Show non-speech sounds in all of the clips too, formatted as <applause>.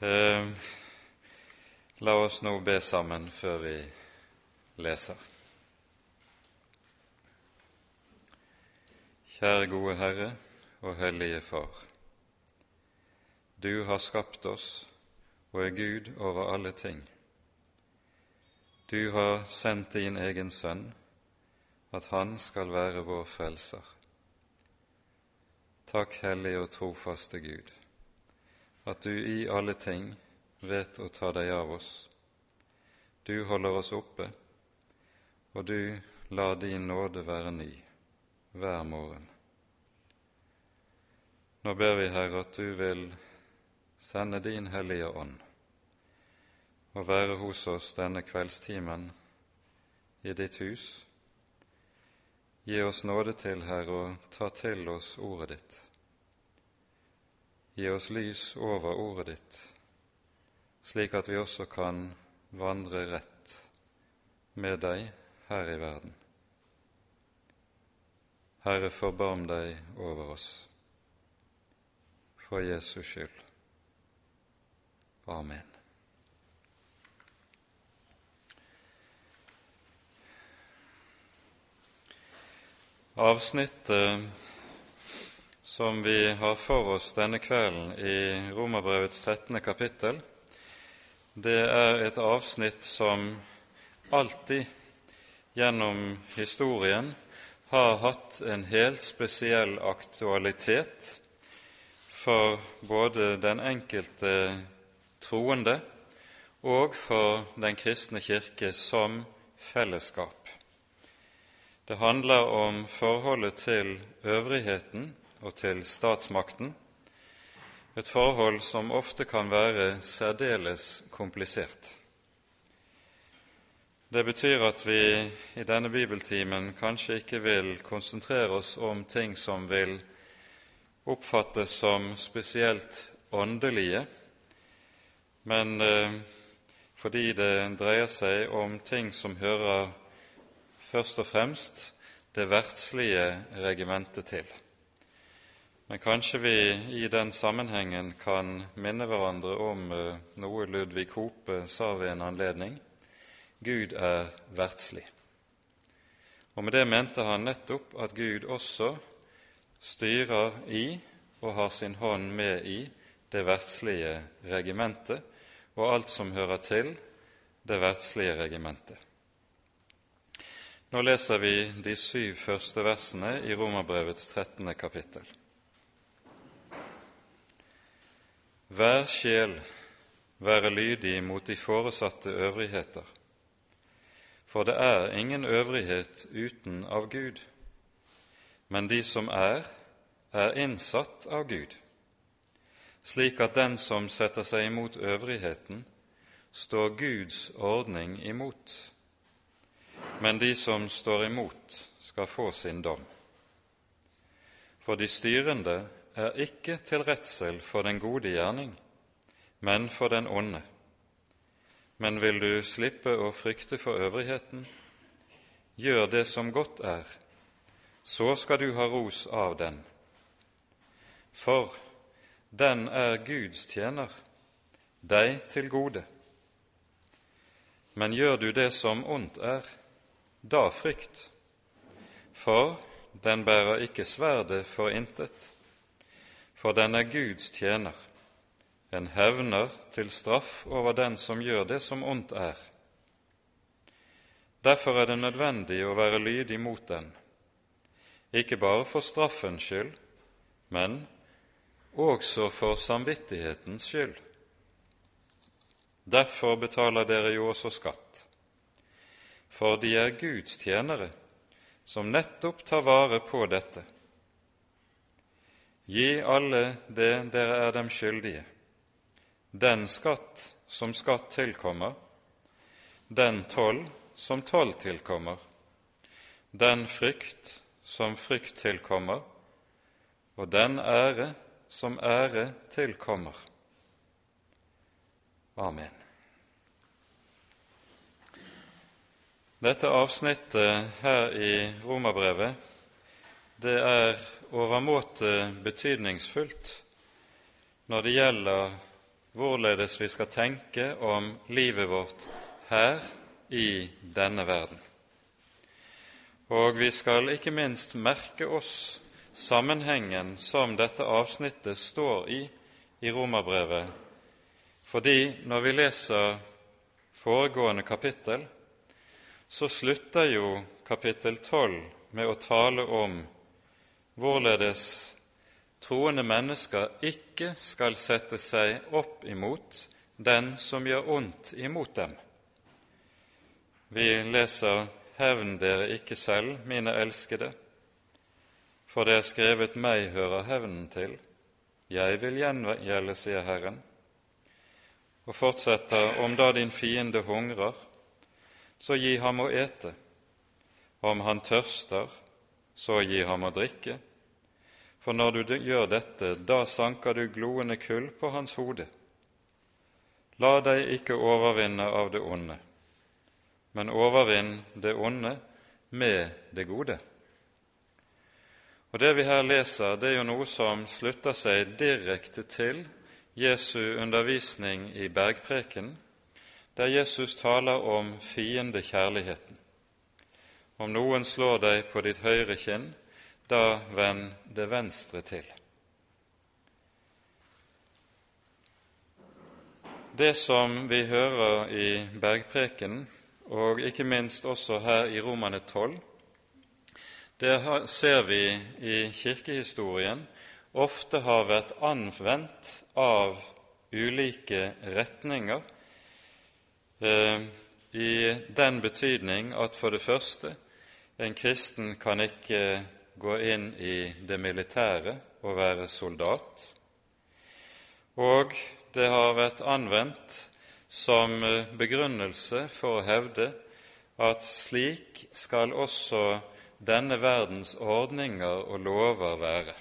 Eh, la oss nå be sammen før vi leser. Kjære gode Herre og Hellige Far. Du har skapt oss og er Gud over alle ting. Du har sendt din egen Sønn, at Han skal være vår frelser. Takk, hellige og trofaste Gud, at du i alle ting vet å ta deg av oss. Du holder oss oppe, og du lar din nåde være ny hver morgen. Nå ber vi, Herre, at du vil sende din Hellige Ånd og være hos oss denne kveldstimen i ditt hus. Gi oss nåde til, Herre, å ta til oss ordet ditt. Gi oss lys over ordet ditt, slik at vi også kan vandre rett med deg her i verden. Herre, forbarm deg over oss, for Jesus skyld. Amen. Avsnittet som vi har for oss denne kvelden i Romerbrevets 13. kapittel, det er et avsnitt som alltid gjennom historien har hatt en helt spesiell aktualitet for både den enkelte troende og for Den kristne kirke som fellesskap. Det handler om forholdet til øvrigheten og til statsmakten, et forhold som ofte kan være særdeles komplisert. Det betyr at vi i denne bibeltimen kanskje ikke vil konsentrere oss om ting som vil oppfattes som spesielt åndelige, men eh, fordi det dreier seg om ting som hører først og fremst det verdslige regimentet til. Men kanskje vi i den sammenhengen kan minne hverandre om eh, noe Ludvig Hope sa ved en anledning Gud er verdslig. Og med det mente han nettopp at Gud også styrer i og har sin hånd med i det verdslige regimentet, og alt som hører til det verdslige regimentet. Nå leser vi de syv første versene i Romerbrevets 13. kapittel. Hver sjel være lydig mot de foresatte øvrigheter, for det er ingen øvrighet uten av Gud, men de som er, er innsatt av Gud slik at den som setter seg imot øvrigheten, står Guds ordning imot. Men de som står imot, skal få sin dom. For de styrende er ikke til redsel for den gode gjerning, men for den onde. Men vil du slippe å frykte for øvrigheten, gjør det som godt er, så skal du ha ros av den. For den er Guds tjener, deg til gode. Men gjør du det som ondt er, da frykt, for den bærer ikke sverdet for intet, for den er Guds tjener, en hevner til straff over den som gjør det som ondt er. Derfor er det nødvendig å være lydig mot den, ikke bare for straffens skyld, men også for samvittighetens skyld. Derfor betaler dere jo også skatt, for de er Guds tjenere, som nettopp tar vare på dette. Gi alle det dere er dem skyldige, den skatt som skatt tilkommer, den toll som toll tilkommer, den frykt som frykt tilkommer, og den ære som ære tilkommer. Amen. Dette avsnittet her i Romerbrevet det er overmåte betydningsfullt når det gjelder hvorledes vi skal tenke om livet vårt her i denne verden. Og vi skal ikke minst merke oss sammenhengen som dette avsnittet står i i Romerbrevet, fordi når vi leser foregående kapittel, så slutter jo kapittel 12 med å tale om hvorledes troende mennesker ikke skal sette seg opp imot den som gjør ondt imot dem. Vi leser Hevn dere ikke selv, mine elskede, for det er skrevet meg hører hevnen til. Jeg vil gjengjelde, sier Herren. Og fortsetter, om da din fiende hungrer, så gi ham å ete. Om han tørster, så gi ham å drikke. For når du gjør dette, da sanker du gloende kull på hans hode. La deg ikke overvinne av det onde men overvinn det onde med det gode. Og Det vi her leser, det er jo noe som slutter seg direkte til Jesu undervisning i bergpreken, der Jesus taler om fiendekjærligheten. Om noen slår deg på ditt høyre kinn, da vend det venstre til. Det som vi hører i bergprekenen, og ikke minst også her i Romane 12. Det ser vi i kirkehistorien ofte har vært anvendt av ulike retninger eh, i den betydning at for det første en kristen kan ikke gå inn i det militære og være soldat. Og det har vært anvendt som eh, begrunnelse for å hevde at slik skal også denne verdens ordninger og lover være.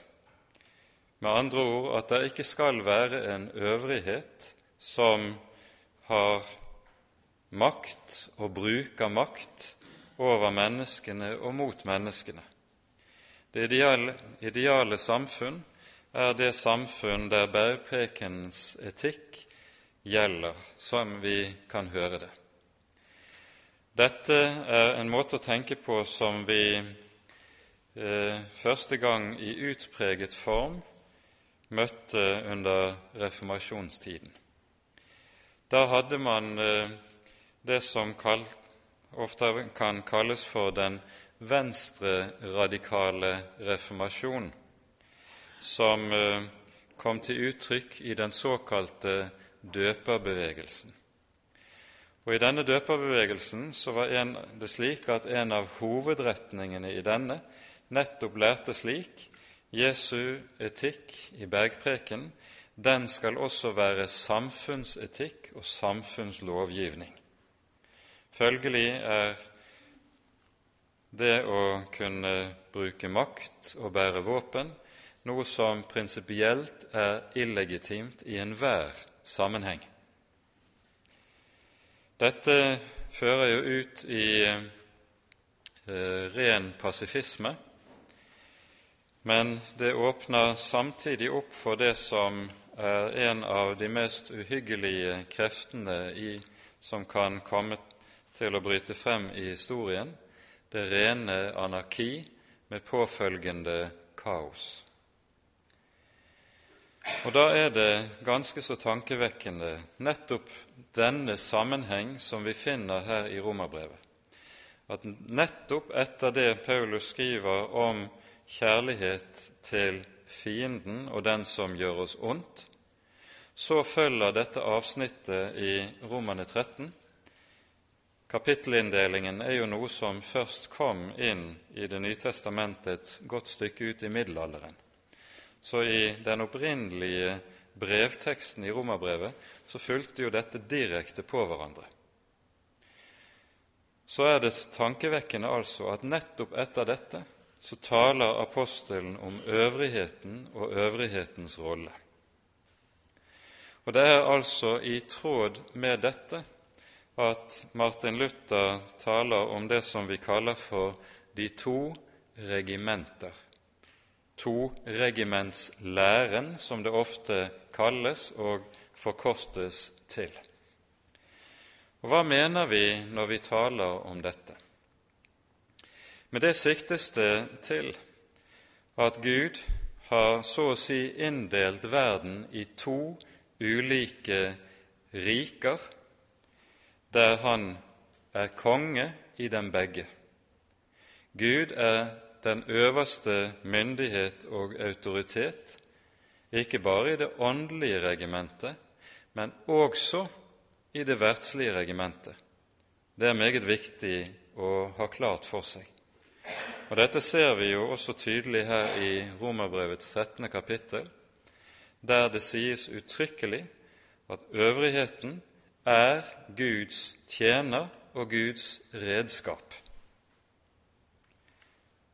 Med andre ord at det ikke skal være en øvrighet som har makt og bruker makt over menneskene og mot menneskene. Det ideale, ideale samfunn er det samfunn der bærprekenens etikk gjelder, som vi kan høre det. Dette er en måte å tenke på som vi eh, første gang i utpreget form møtte under reformasjonstiden. Da hadde man eh, det som kall, ofte kan kalles for den venstre-radikale reformasjon, som eh, kom til uttrykk i den såkalte døperbevegelsen. Og I denne døperbevegelsen så var en, det slik at en av hovedretningene i denne nettopp lærte slik Jesu etikk i bergpreken den skal også være samfunnsetikk og samfunnslovgivning. Følgelig er det å kunne bruke makt og bære våpen noe som prinsipielt er illegitimt i enhver sammenheng. Dette fører jo ut i eh, ren pasifisme, men det åpner samtidig opp for det som er en av de mest uhyggelige kreftene i, som kan komme til å bryte frem i historien, det rene anarki med påfølgende kaos. Og da er det ganske så tankevekkende nettopp denne sammenheng som vi finner her i Romerbrevet. At nettopp etter det Paulus skriver om kjærlighet til fienden og den som gjør oss ondt, så følger dette avsnittet i Romane 13. Kapittelinndelingen er jo noe som først kom inn i Det nye testamentet et godt stykke ut i middelalderen. Så i den opprinnelige brevteksten i romerbrevet så fulgte jo dette direkte på hverandre. Så er det tankevekkende altså at nettopp etter dette så taler apostelen om øvrigheten og øvrighetens rolle. Og Det er altså i tråd med dette at Martin Luther taler om det som vi kaller for de to regimenter toregimentslæren, som det ofte kalles og forkortes til. Og Hva mener vi når vi taler om dette? Med det siktes det til at Gud har så å si inndelt verden i to ulike riker, der han er konge i dem begge. Gud er den øverste myndighet og autoritet, ikke bare i det åndelige regimentet, men også i det verdslige regimentet. Det er meget viktig å ha klart for seg. Og Dette ser vi jo også tydelig her i Romerbrevets 13. kapittel, der det sies uttrykkelig at øvrigheten er Guds tjener og Guds redskap.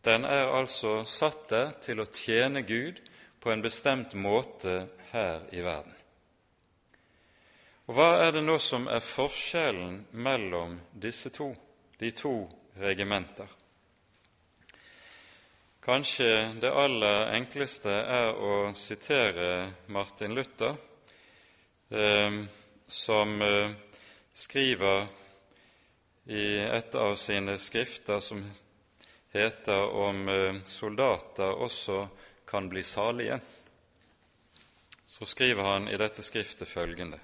Den er altså satt der til å tjene Gud på en bestemt måte her i verden. Og Hva er det nå som er forskjellen mellom disse to, de to regimenter? Kanskje det aller enkleste er å sitere Martin Luther, eh, som eh, skriver i et av sine skrifter som heter 'Om eh, soldater også kan bli salige', så skriver han i dette skriftet følgende.: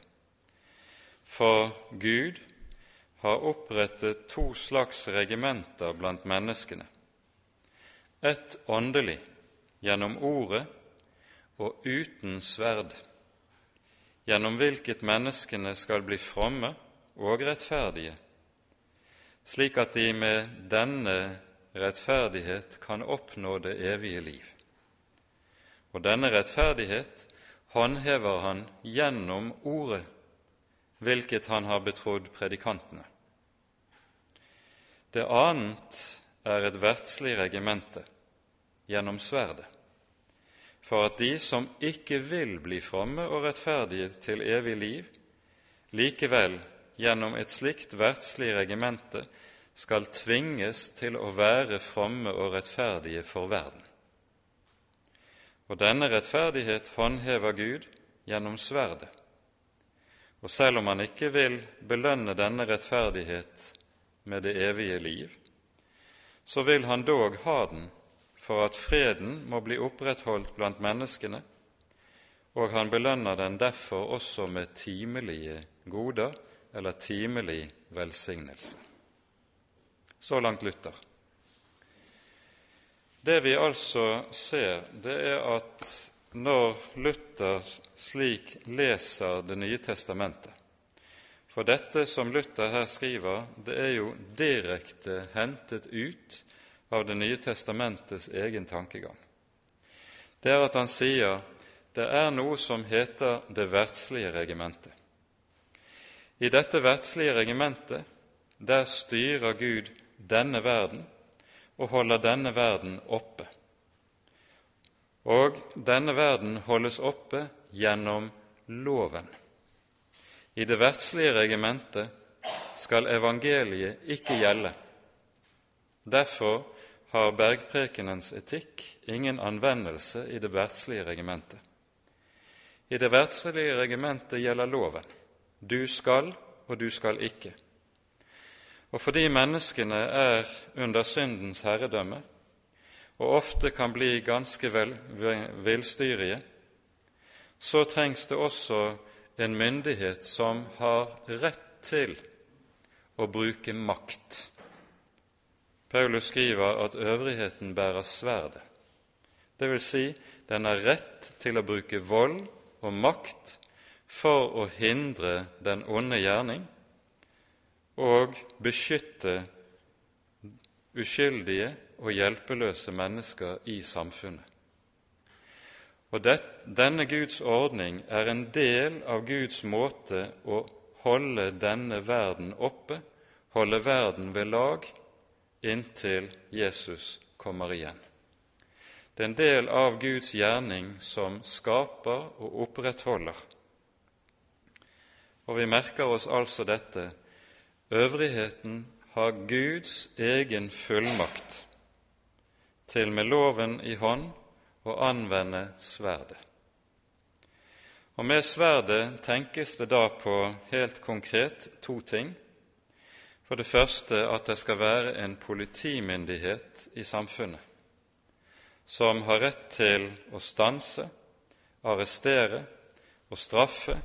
For Gud har opprettet to slags regimenter blant menneskene. Et åndelig, gjennom Ordet og uten sverd, gjennom hvilket menneskene skal bli fromme og rettferdige, slik at de med denne rettferdighet kan oppnå det evige liv. Og denne rettferdighet håndhever han gjennom Ordet, hvilket han har betrodd predikantene. Det annet er et verdslig regimente gjennom sverdet, for at de som ikke vil bli fromme og rettferdige til evig liv, likevel gjennom et slikt verdslig regimente skal tvinges til å være fromme og rettferdige for verden. Og denne rettferdighet håndhever Gud gjennom sverdet. Og selv om han ikke vil belønne denne rettferdighet med det evige liv, så vil han dog ha den for at freden må bli opprettholdt blant menneskene, og han belønner den derfor også med timelige goder eller timelig velsignelse. Så langt Luther. Det vi altså ser, det er at når Luther slik leser Det nye testamentet For dette som Luther her skriver, det er jo direkte hentet ut av Det nye testamentets egen tankegang. Det er at han sier det er noe som heter det verdslige regimentet. I dette verdslige regimentet, der styrer Gud denne verden og holder denne verden oppe. Og denne verden holdes oppe gjennom loven. I det verdslige regimentet skal evangeliet ikke gjelde. Derfor har bergprekenens etikk ingen anvendelse i det verdslige regimentet. I det verdslige regimentet gjelder loven. Du skal, og du skal ikke. Og fordi menneskene er under syndens herredømme og ofte kan bli ganske vel, villstyrige, så trengs det også en myndighet som har rett til å bruke makt. Paulus skriver at øvrigheten bærer sverdet. Det vil si, den har rett til å bruke vold og makt for å hindre den onde gjerning og beskytte uskyldige og hjelpeløse mennesker i samfunnet. Og det, Denne Guds ordning er en del av Guds måte å holde denne verden oppe, holde verden ved lag, inntil Jesus kommer igjen. Det er en del av Guds gjerning som skaper og opprettholder. Og vi merker oss altså dette Øvrigheten har Guds egen fullmakt til med loven i hånd å anvende sverdet. Og med sverdet tenkes det da på helt konkret to ting. For det første at det skal være en politimyndighet i samfunnet som har rett til å stanse, arrestere og straffe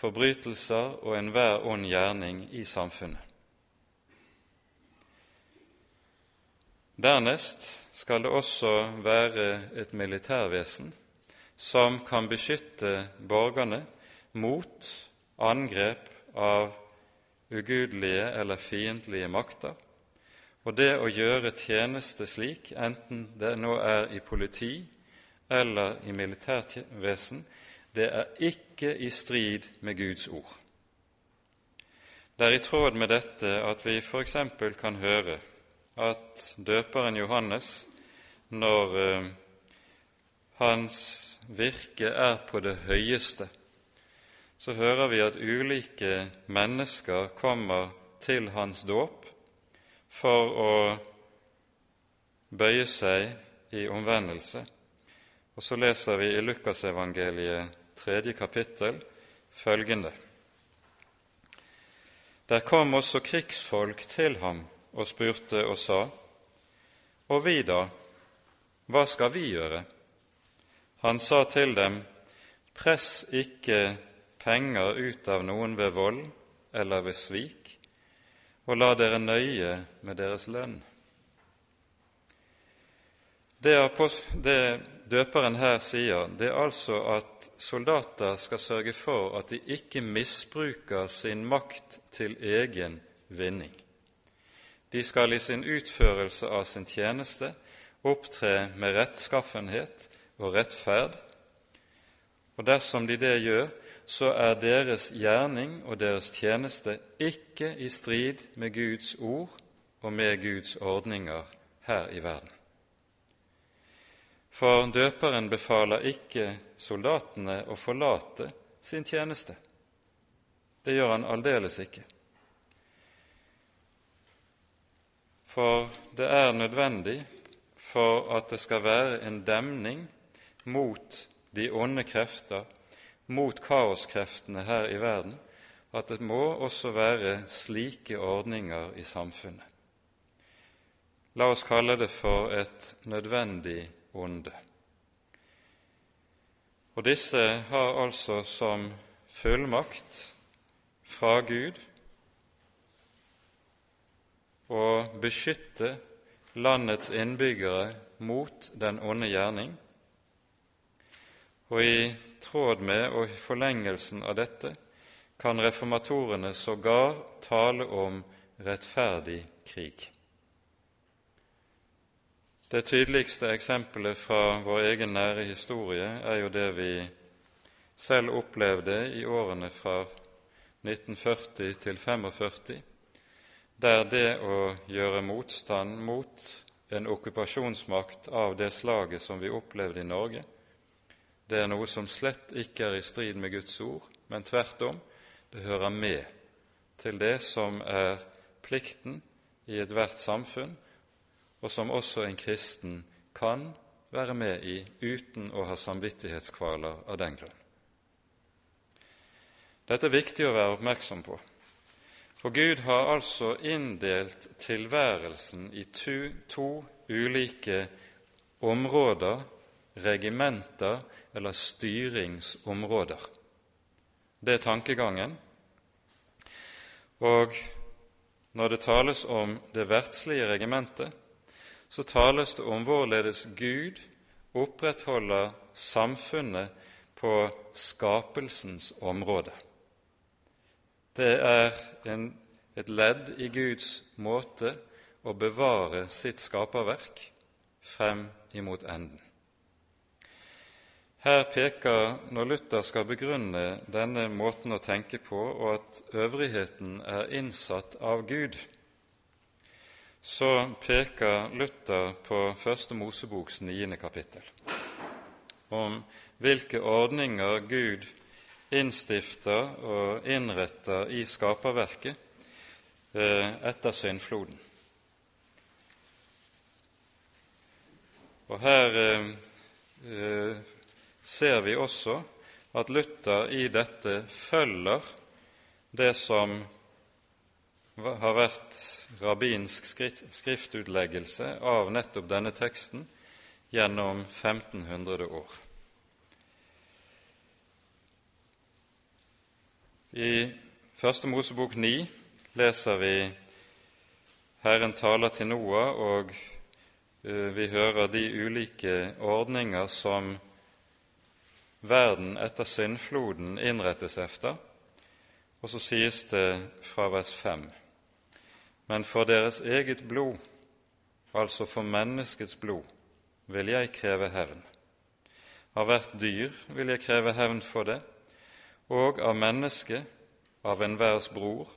forbrytelser og enhver ond gjerning i samfunnet. Dernest skal det også være et militærvesen som kan beskytte borgerne mot angrep av ugudelige eller fiendtlige makter. Og det å gjøre tjeneste slik, enten det nå er i politi eller i militærvesen, det er ikke i strid med Guds ord. Det er i tråd med dette at vi f.eks. kan høre at døperen Johannes, når eh, hans virke er på det høyeste, så hører vi at ulike mennesker kommer til hans dåp for å bøye seg i omvendelse. Og så leser vi i Lukasevangeliet tredje kapittel følgende. Der kom også krigsfolk til ham og spurte og sa:" Og vi da, hva skal vi gjøre? Han sa til dem:" Press ikke penger ut av noen ved vold eller ved svik, og la dere nøye med deres lønn. Det, det døperen her sier, det er altså at soldater skal sørge for at de ikke misbruker sin makt til egen vinning. De skal i sin utførelse av sin tjeneste opptre med rettskaffenhet og rettferd, og dersom de det gjør, så er deres gjerning og deres tjeneste ikke i strid med Guds ord og med Guds ordninger her i verden. For døperen befaler ikke soldatene å forlate sin tjeneste. Det gjør han aldeles ikke. For det er nødvendig for at det skal være en demning mot de onde krefter mot kaoskreftene her i verden at det må også være slike ordninger i samfunnet. La oss kalle det for et nødvendig onde. Og disse har altså som fullmakt fra Gud å beskytte landets innbyggere mot den onde gjerning, og i tråd med og forlengelsen av dette kan reformatorene sågar tale om rettferdig krig. Det tydeligste eksempelet fra vår egen nære historie er jo det vi selv opplevde i årene fra 1940 til 1945, der det å gjøre motstand mot en okkupasjonsmakt av det slaget som vi opplevde i Norge, det er noe som slett ikke er i strid med Guds ord, men tvert om, det hører med til det som er plikten i ethvert samfunn, og som også en kristen kan være med i uten å ha samvittighetskvaler av den grunn. Dette er viktig å være oppmerksom på, for Gud har altså inndelt tilværelsen i to, to ulike områder, regimenter, eller styringsområder. Det er tankegangen. Og når det tales om det verdslige regimentet, så tales det om hvorledes Gud opprettholder samfunnet på skapelsens område. Det er en, et ledd i Guds måte å bevare sitt skaperverk frem imot enden. Her peker, når Luther skal begrunne denne måten å tenke på, og at øvrigheten er innsatt av Gud, så peker Luther på Første Moseboks niende kapittel, om hvilke ordninger Gud innstifter og innretter i skaperverket eh, etter syndfloden. Og her eh, eh, ser vi også at Luther i dette følger det som har vært rabbinsk skriftutleggelse av nettopp denne teksten gjennom 1500 år. I Første Mosebok 9 leser vi Herren taler til Noah, og eh, vi hører de ulike ordninger som verden etter syndfloden innrettes efter. Og så sies det fra vers 5.: Men for deres eget blod, altså for menneskets blod, vil jeg kreve hevn. Av hvert dyr vil jeg kreve hevn for det, og av mennesket, av enhvers bror,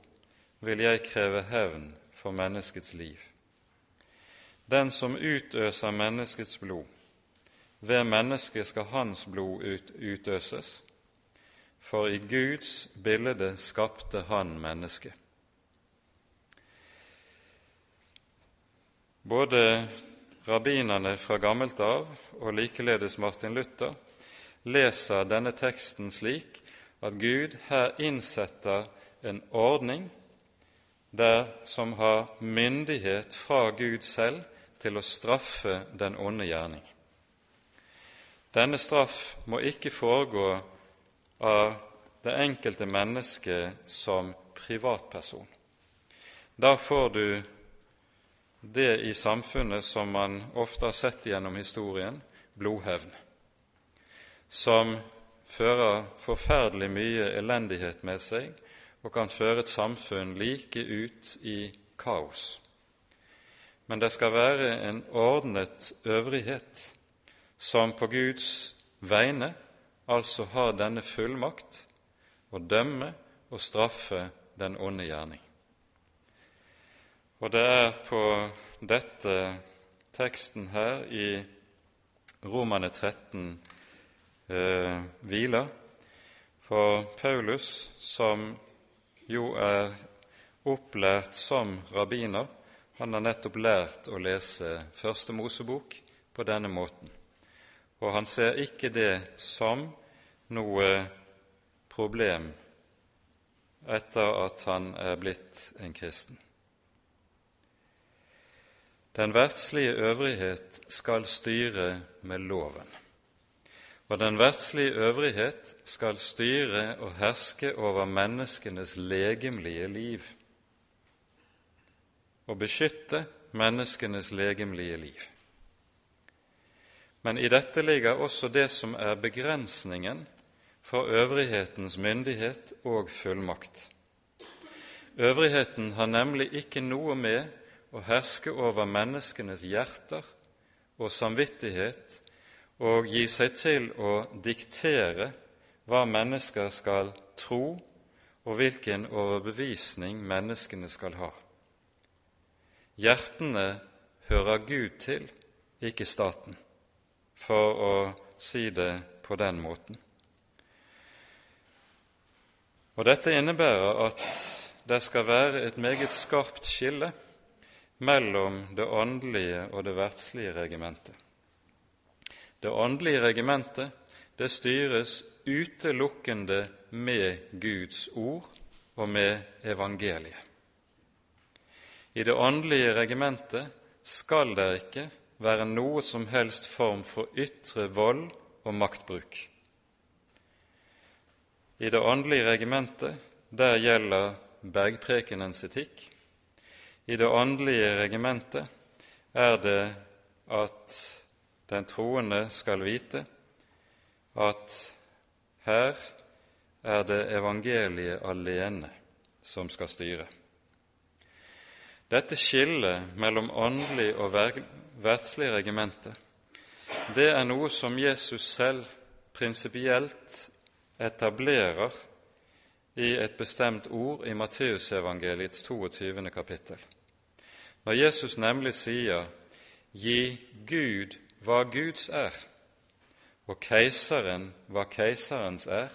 vil jeg kreve hevn for menneskets liv. Den som utøser menneskets blod, ved mennesket skal hans blod ut, utøses, for i Guds bilde skapte han mennesket. Både rabbinerne fra gammelt av og likeledes Martin Luther leser denne teksten slik at Gud her innsetter en ordning der som har myndighet fra Gud selv til å straffe den onde gjerning. Denne straff må ikke foregå av det enkelte mennesket som privatperson. Da får du det i samfunnet som man ofte har sett gjennom historien blodhevn, som fører forferdelig mye elendighet med seg og kan føre et samfunn like ut i kaos. Men det skal være en ordnet øvrighet som på Guds vegne altså har denne fullmakt å dømme og straffe den onde gjerning. Og det er på dette teksten her i Romane 13 eh, hviler. For Paulus, som jo er opplært som rabbiner, han har nettopp lært å lese Første Mosebok på denne måten og han ser ikke det som noe problem etter at han er blitt en kristen. Den verdslige øvrighet skal styre med loven, og den verdslige øvrighet skal styre og herske over menneskenes legemlige liv og beskytte menneskenes legemlige liv. Men i dette ligger også det som er begrensningen for øvrighetens myndighet og fullmakt. Øvrigheten har nemlig ikke noe med å herske over menneskenes hjerter og samvittighet og gi seg til å diktere hva mennesker skal tro, og hvilken overbevisning menneskene skal ha. Hjertene hører Gud til, ikke staten for å si det på den måten. Og Dette innebærer at det skal være et meget skarpt skille mellom det åndelige og det verdslige regimentet. Det åndelige regimentet det styres utelukkende med Guds ord og med evangeliet. I det åndelige regimentet skal det ikke være noe som helst form for ytre vold og maktbruk. I det åndelige regimentet der gjelder bergprekenens etikk. I det åndelige regimentet er det at den troende skal vite at her er det evangeliet alene som skal styre. Dette skillet mellom åndelig og verdslige regimentet, det er noe som Jesus selv prinsipielt etablerer i et bestemt ord i Matteusevangeliets 22. kapittel. Når Jesus nemlig sier 'Gi Gud hva Guds er', og keiseren hva keiserens er,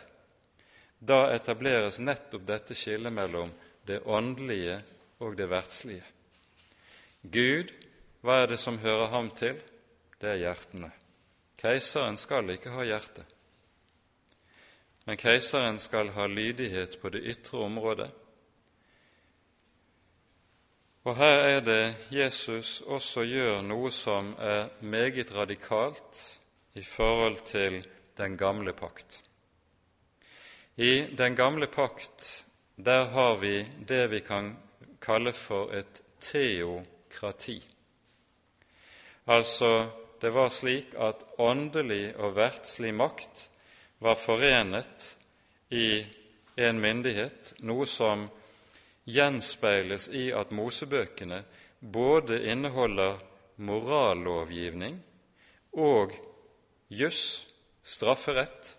da etableres nettopp dette skillet mellom det åndelige og det verdslige. Gud hva er det som hører ham til? Det er hjertene. Keiseren skal ikke ha hjerte, men keiseren skal ha lydighet på det ytre området. Og her er det Jesus også gjør noe som er meget radikalt i forhold til den gamle pakt. I den gamle pakt der har vi det vi kan kalle for et teokrati. Altså, det var slik at åndelig og verdslig makt var forenet i en myndighet, noe som gjenspeiles i at Mosebøkene både inneholder morallovgivning og juss, strafferett,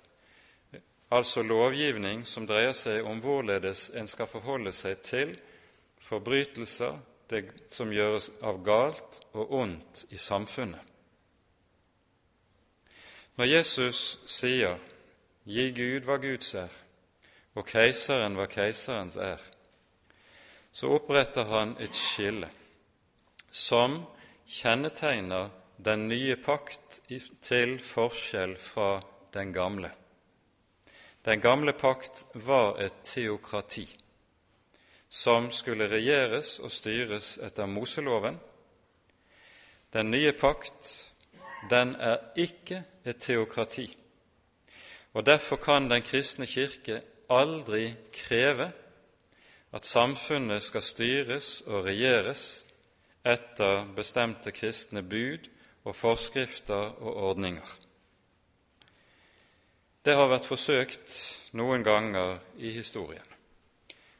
altså lovgivning som dreier seg om hvorledes en skal forholde seg til forbrytelser, det som gjøres av galt og ondt i samfunnet. Når Jesus sier 'Gi Gud hva Guds er', og keiseren hva keiserens er, så oppretter han et skille som kjennetegner den nye pakt til forskjell fra den gamle. Den gamle pakt var et teokrati som skulle regjeres og styres etter Moseloven. Den nye pakt, den er ikke et teokrati, og derfor kan Den kristne kirke aldri kreve at samfunnet skal styres og regjeres etter bestemte kristne bud og forskrifter og ordninger. Det har vært forsøkt noen ganger i historien.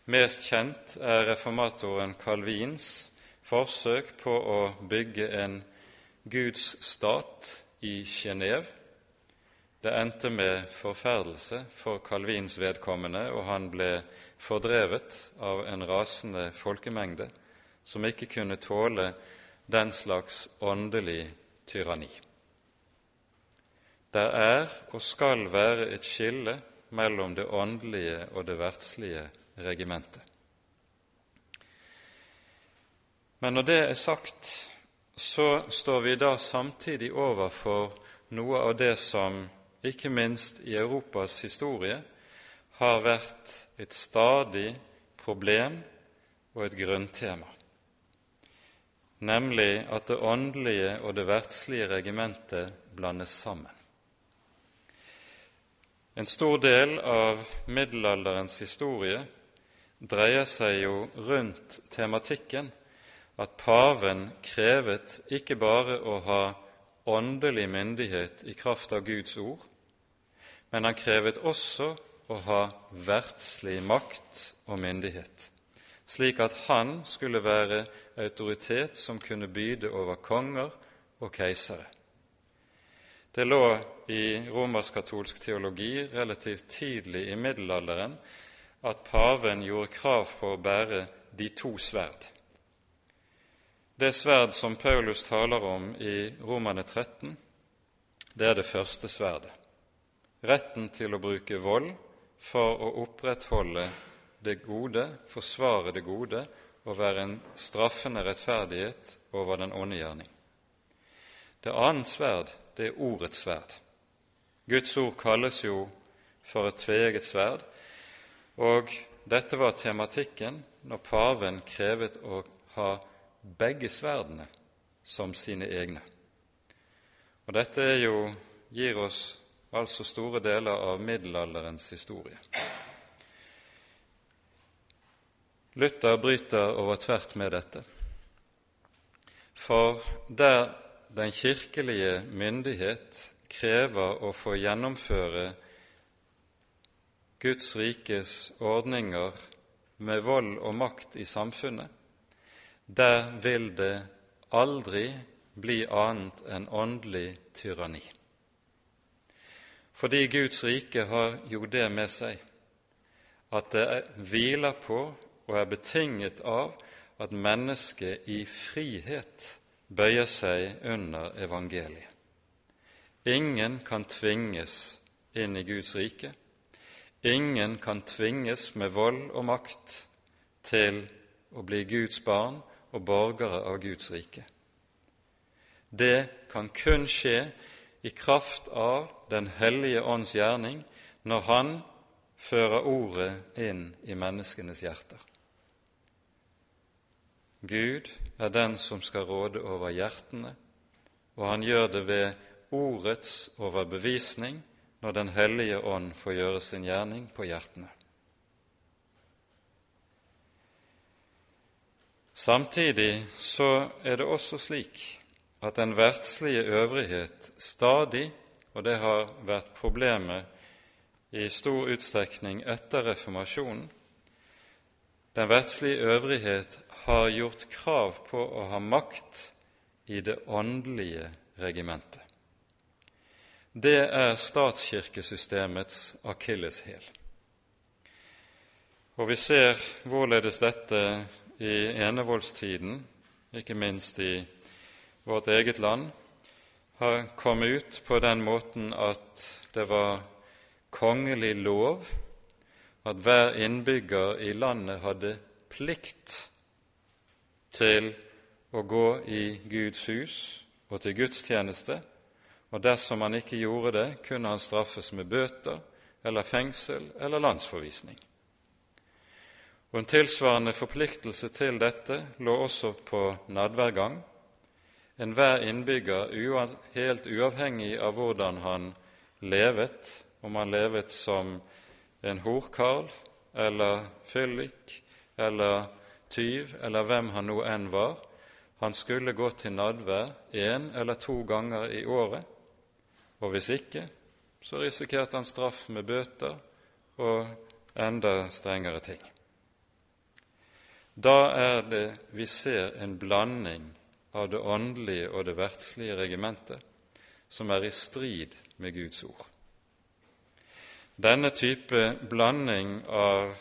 Mest kjent er reformatoren Calvins forsøk på å bygge en Guds stat i Genéve. Det endte med forferdelse for Calvins vedkommende, og han ble fordrevet av en rasende folkemengde som ikke kunne tåle den slags åndelig tyranni. Der er og skal være et skille mellom det åndelige og det verdslige regimentet. Men når det er sagt, så står vi da samtidig overfor noe av det som ikke minst i Europas historie har vært et stadig problem og et grunntema, nemlig at det åndelige og det verdslige regimentet blandes sammen. En stor del av middelalderens historie dreier seg jo rundt tematikken at paven krevet ikke bare å ha åndelig myndighet i kraft av Guds ord, men han krevet også å ha verdslig makt og myndighet, slik at han skulle være autoritet som kunne byde over konger og keisere. Det lå i romersk-katolsk teologi relativt tidlig i middelalderen at paven gjorde krav på å bære de to sverd. Det sverd som Paulus taler om i Romane 13, det er det første sverdet. Retten til å bruke vold for å opprettholde det gode, forsvare det gode og være en straffende rettferdighet over den onde gjerning. Det annet sverd, det er ordets sverd. Guds ord kalles jo for et tveegget sverd, og dette var tematikken når paven krevet å ha begge sverdene som sine egne. Og dette jo, gir oss altså store deler av middelalderens historie. Luther bryter over tvert med dette. For der den kirkelige myndighet krever å få gjennomføre Guds rikes ordninger med vold og makt i samfunnet, der vil det aldri bli annet enn åndelig tyranni. Fordi Guds rike har jo det med seg at det hviler på og er betinget av at mennesket i frihet bøyer seg under evangeliet. Ingen kan tvinges inn i Guds rike. Ingen kan tvinges med vold og makt til å bli Guds barn og borgere av Guds rike. Det kan kun skje i kraft av Den hellige ånds gjerning når Han fører ordet inn i menneskenes hjerter. Gud er den som skal råde over hjertene, og han gjør det ved ordets overbevisning når Den hellige ånd får gjøre sin gjerning på hjertene. Samtidig så er det også slik at den verdslige øvrighet stadig, og det har vært problemet i stor utstrekning etter reformasjonen, den verdslige øvrighet har gjort krav på å ha makt i det åndelige regimentet. Det er statskirkesystemets akilleshæl. Og vi ser hvorledes dette i enevoldstiden, ikke minst i vårt eget land, har kommet ut på den måten at det var kongelig lov at hver innbygger i landet hadde plikt til å gå i Guds hus og til gudstjeneste, og dersom han ikke gjorde det, kunne han straffes med bøter eller fengsel eller landsforvisning. Og En tilsvarende forpliktelse til dette lå også på nadværgang. Enhver innbygger, helt uavhengig av hvordan han levet, om han levet som en horkarl eller fyllik eller tyv eller hvem han nå enn var, han skulle gå til nadvær én eller to ganger i året, og hvis ikke, så risikerte han straff med bøter og enda strengere ting. Da er det vi ser en blanding av det åndelige og det verdslige regimentet som er i strid med Guds ord. Denne type blanding av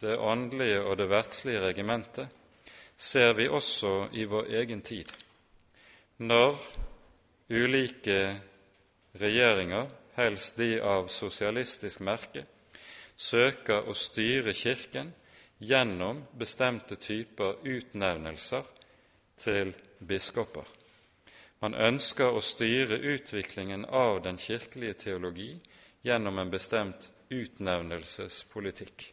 det åndelige og det verdslige regimentet ser vi også i vår egen tid, når ulike regjeringer, helst de av sosialistisk merke, søker å styre Kirken gjennom bestemte typer utnevnelser til biskoper. Man ønsker å styre utviklingen av den kirkelige teologi gjennom en bestemt utnevnelsespolitikk.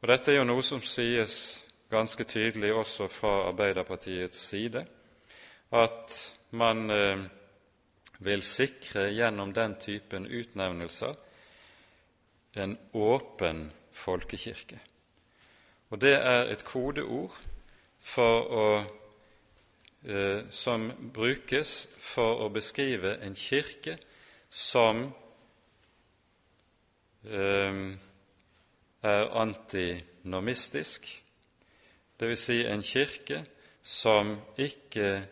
Og Dette er jo noe som sies ganske tydelig også fra Arbeiderpartiets side, at man eh, vil sikre gjennom den typen utnevnelser en åpen folkekirke. Og det er et kodeord å, eh, som brukes for å beskrive en kirke som Eh, er antinomistisk, dvs. Si en kirke som ikke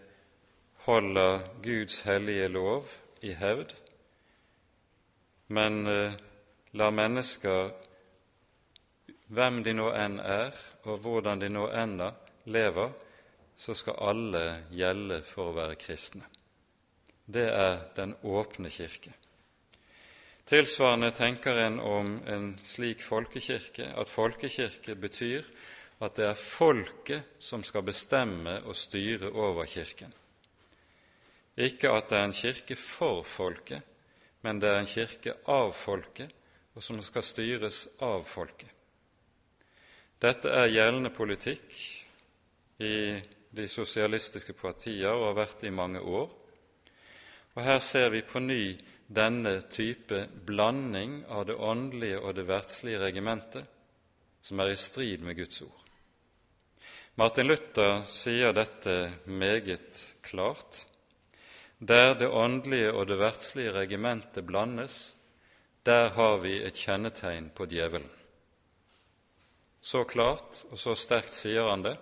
holder Guds hellige lov i hevd, men eh, lar mennesker, hvem de nå enn er, og hvordan de nå enn lever, så skal alle gjelde for å være kristne. Det er den åpne kirke. Tilsvarende tenker en om en slik folkekirke at folkekirke betyr at det er folket som skal bestemme og styre over Kirken. Ikke at det er en kirke for folket, men det er en kirke av folket, og som skal styres av folket. Dette er gjeldende politikk i de sosialistiske partier og har vært i mange år. Og her ser vi på ny denne type blanding av det åndelige og det verdslige regimentet, som er i strid med Guds ord. Martin Luther sier dette meget klart. Der det åndelige og det verdslige regimentet blandes, der har vi et kjennetegn på djevelen. Så klart og så sterkt sier han det,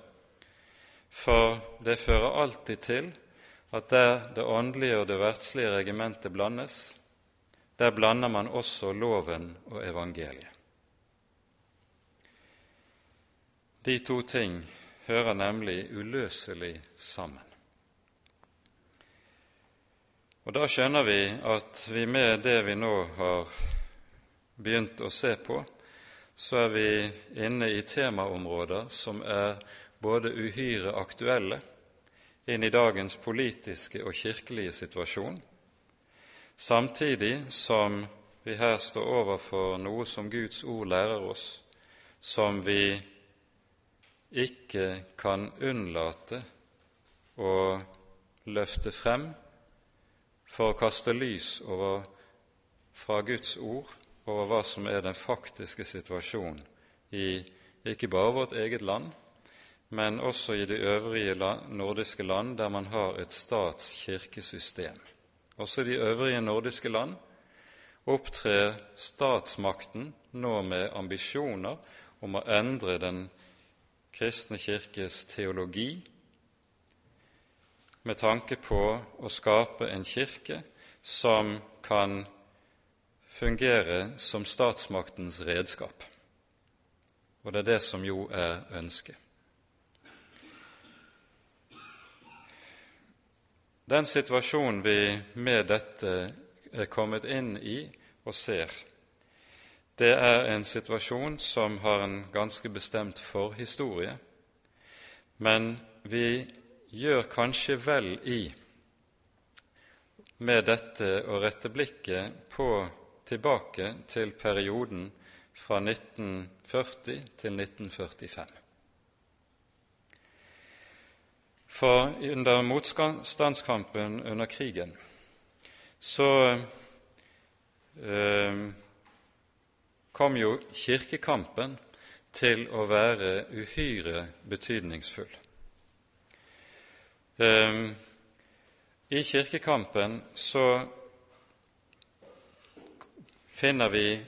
for det fører alltid til at der det åndelige og det verdslige regimentet blandes, der blander man også loven og evangeliet. De to ting hører nemlig uløselig sammen. Og Da skjønner vi at vi med det vi nå har begynt å se på, så er vi inne i temaområder som er både uhyre aktuelle inn i dagens politiske og kirkelige situasjon, samtidig som vi her står overfor noe som Guds ord lærer oss, som vi ikke kan unnlate å løfte frem for å kaste lys over, fra Guds ord over hva som er den faktiske situasjonen i ikke bare vårt eget land, men også i de øvrige nordiske land der man har et statskirkesystem. Også i de øvrige nordiske land opptrer statsmakten nå med ambisjoner om å endre den kristne kirkes teologi med tanke på å skape en kirke som kan fungere som statsmaktens redskap. Og det er det som jo er ønsket. Den situasjonen vi med dette er kommet inn i og ser, det er en situasjon som har en ganske bestemt forhistorie, men vi gjør kanskje vel i med dette å rette blikket på tilbake til perioden fra 1940 til 1945. For under motstandskampen under krigen så eh, kom jo kirkekampen til å være uhyre betydningsfull. Eh, I kirkekampen så finner vi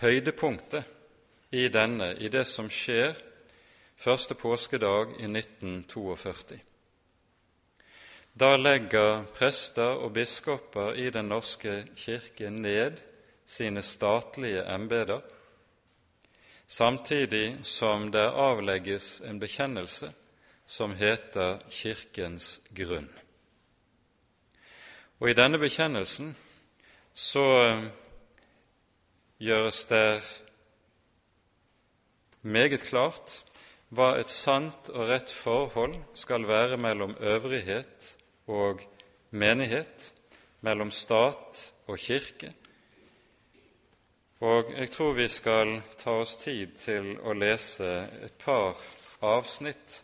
høydepunktet i denne, i det som skjer første påskedag i 1942. Da legger prester og biskoper i Den norske kirke ned sine statlige embeter, samtidig som det avlegges en bekjennelse som heter Kirkens grunn. Og I denne bekjennelsen så gjøres det meget klart hva et sant og rett forhold skal være mellom øvrighet og menighet, mellom stat og kirke. Og jeg tror vi skal ta oss tid til å lese et par avsnitt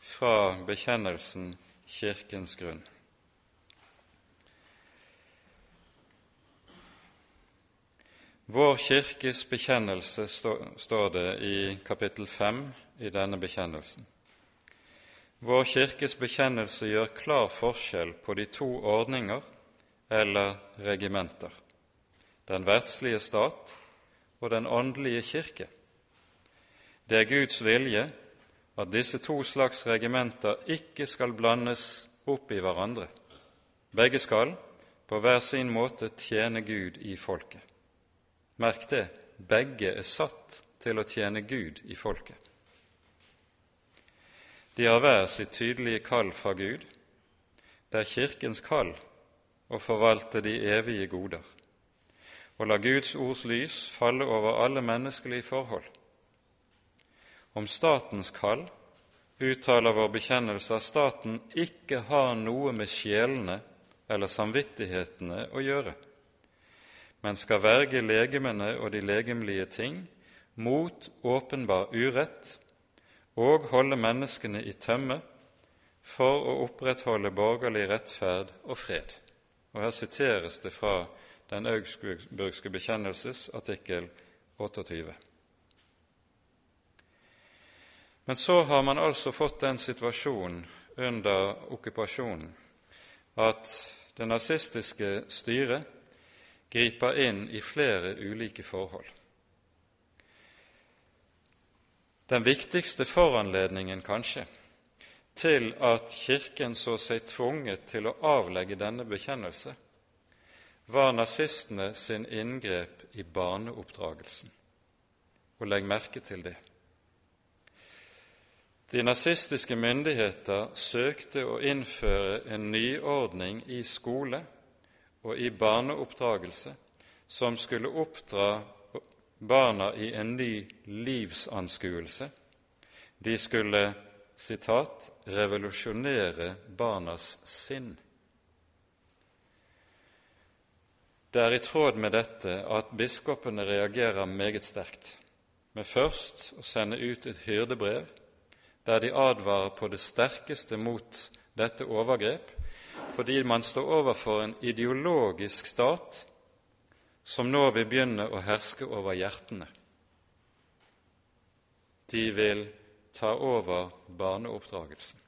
fra bekjennelsen Kirkens grunn. Vår kirkes bekjennelse, står det i kapittel 5 i denne bekjennelsen. Vår kirkes bekjennelse gjør klar forskjell på de to ordninger eller regimenter, den verdslige stat og den åndelige kirke. Det er Guds vilje at disse to slags regimenter ikke skal blandes opp i hverandre. Begge skal på hver sin måte tjene Gud i folket. Merk det begge er satt til å tjene Gud i folket. De har hver sitt tydelige kall fra Gud. Det er Kirkens kall å forvalte de evige goder og la Guds ords lys falle over alle menneskelige forhold. Om statens kall uttaler vår bekjennelse at staten ikke har noe med sjelene eller samvittighetene å gjøre men skal verge legemene og de legemlige ting mot åpenbar urett og holde menneskene i tømme for å opprettholde borgerlig rettferd og fred. Og Her siteres det fra Den augsburgske bekjennelses artikkel 28. Men så har man altså fått den situasjonen under okkupasjonen at det nazistiske styret griper inn i flere ulike forhold. Den viktigste foranledningen, kanskje, til at Kirken så seg tvunget til å avlegge denne bekjennelse, var nazistene sin inngrep i barneoppdragelsen. Og legg merke til det. De nazistiske myndigheter søkte å innføre en nyordning i skole og i barneoppdragelse som skulle oppdra barna i en ny livsanskuelse. De skulle sitat, 'revolusjonere barnas sinn'. Det er i tråd med dette at biskopene reagerer meget sterkt med først å sende ut et hyrdebrev der de advarer på det sterkeste mot dette overgrep, fordi man står overfor en ideologisk stat som nå vil begynne å herske over hjertene. De vil ta over barneoppdragelsen.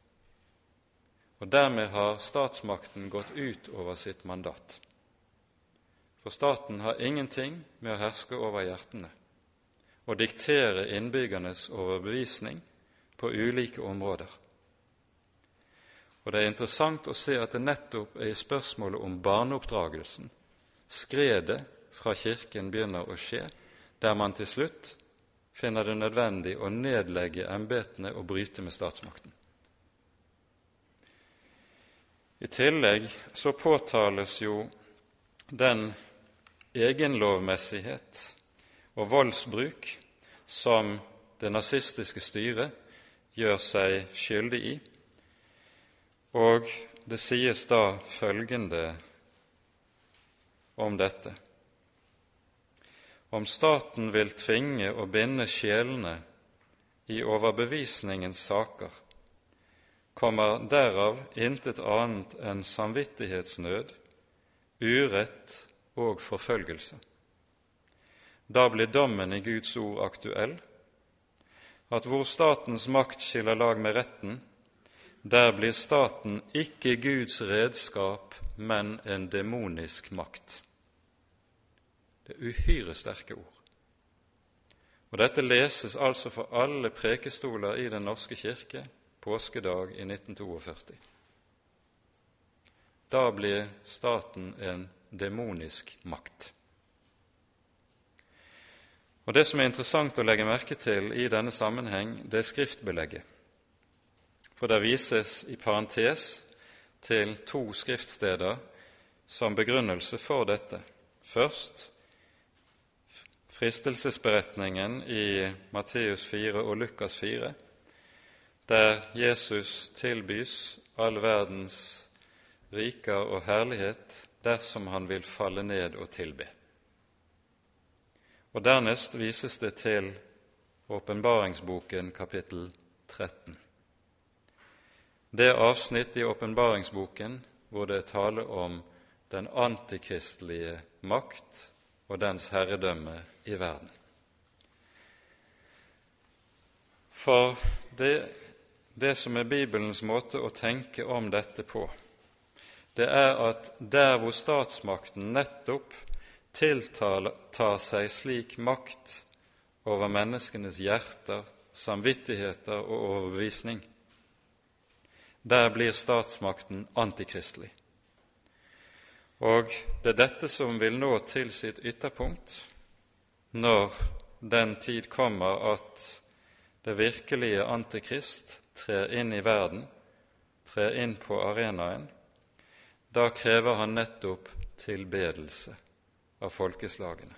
Og dermed har statsmakten gått ut over sitt mandat. For staten har ingenting med å herske over hjertene og diktere innbyggernes overbevisning på ulike områder. Og Det er interessant å se at det nettopp er i spørsmålet om barneoppdragelsen skredet fra Kirken begynner å skje, der man til slutt finner det nødvendig å nedlegge embetene og bryte med statsmakten. I tillegg så påtales jo den egenlovmessighet og voldsbruk som det nazistiske styret gjør seg skyldig i, og det sies da følgende om dette om staten vil tvinge og binde sjelene i overbevisningens saker, kommer derav intet annet enn samvittighetsnød, urett og forfølgelse. Da blir dommen i Guds ord aktuell, at hvor statens makt skiller lag med retten, der blir staten ikke Guds redskap, men en demonisk makt. Det er uhyre sterke ord. Og Dette leses altså for alle prekestoler i Den norske kirke påskedag i 1942. Da blir staten en demonisk makt. Og Det som er interessant å legge merke til i denne sammenheng, det er skriftbelegget. For det vises i parentes til to skriftsteder som begrunnelse for dette. Først fristelsesberetningen i Matteus 4 og Lukas 4, der Jesus tilbys all verdens riker og herlighet dersom han vil falle ned og tilbe. Og Dernest vises det til åpenbaringsboken kapittel 13. Det avsnitt i åpenbaringsboken hvor det er tale om den antikristelige makt og dens herredømme i verden. For det, det som er Bibelens måte å tenke om dette på, det er at der hvor statsmakten nettopp tiltar seg slik makt over menneskenes hjerter, samvittigheter og overbevisning, der blir statsmakten antikristelig. Og det er dette som vil nå til sitt ytterpunkt når den tid kommer at det virkelige Antikrist trer inn i verden, trer inn på arenaen, da krever han nettopp tilbedelse av folkeslagene.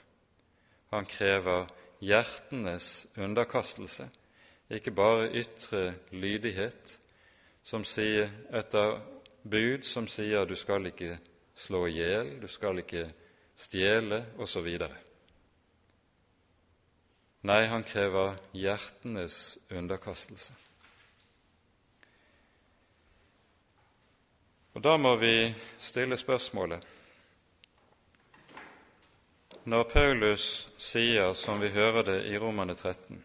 Han krever hjertenes underkastelse, ikke bare ytre lydighet, som sier etter bud som sier du skal ikke slå i hjel, du skal ikke stjele, osv. Nei, han krever hjertenes underkastelse. Og Da må vi stille spørsmålet Når Paulus sier, som vi hører det i Romane 13,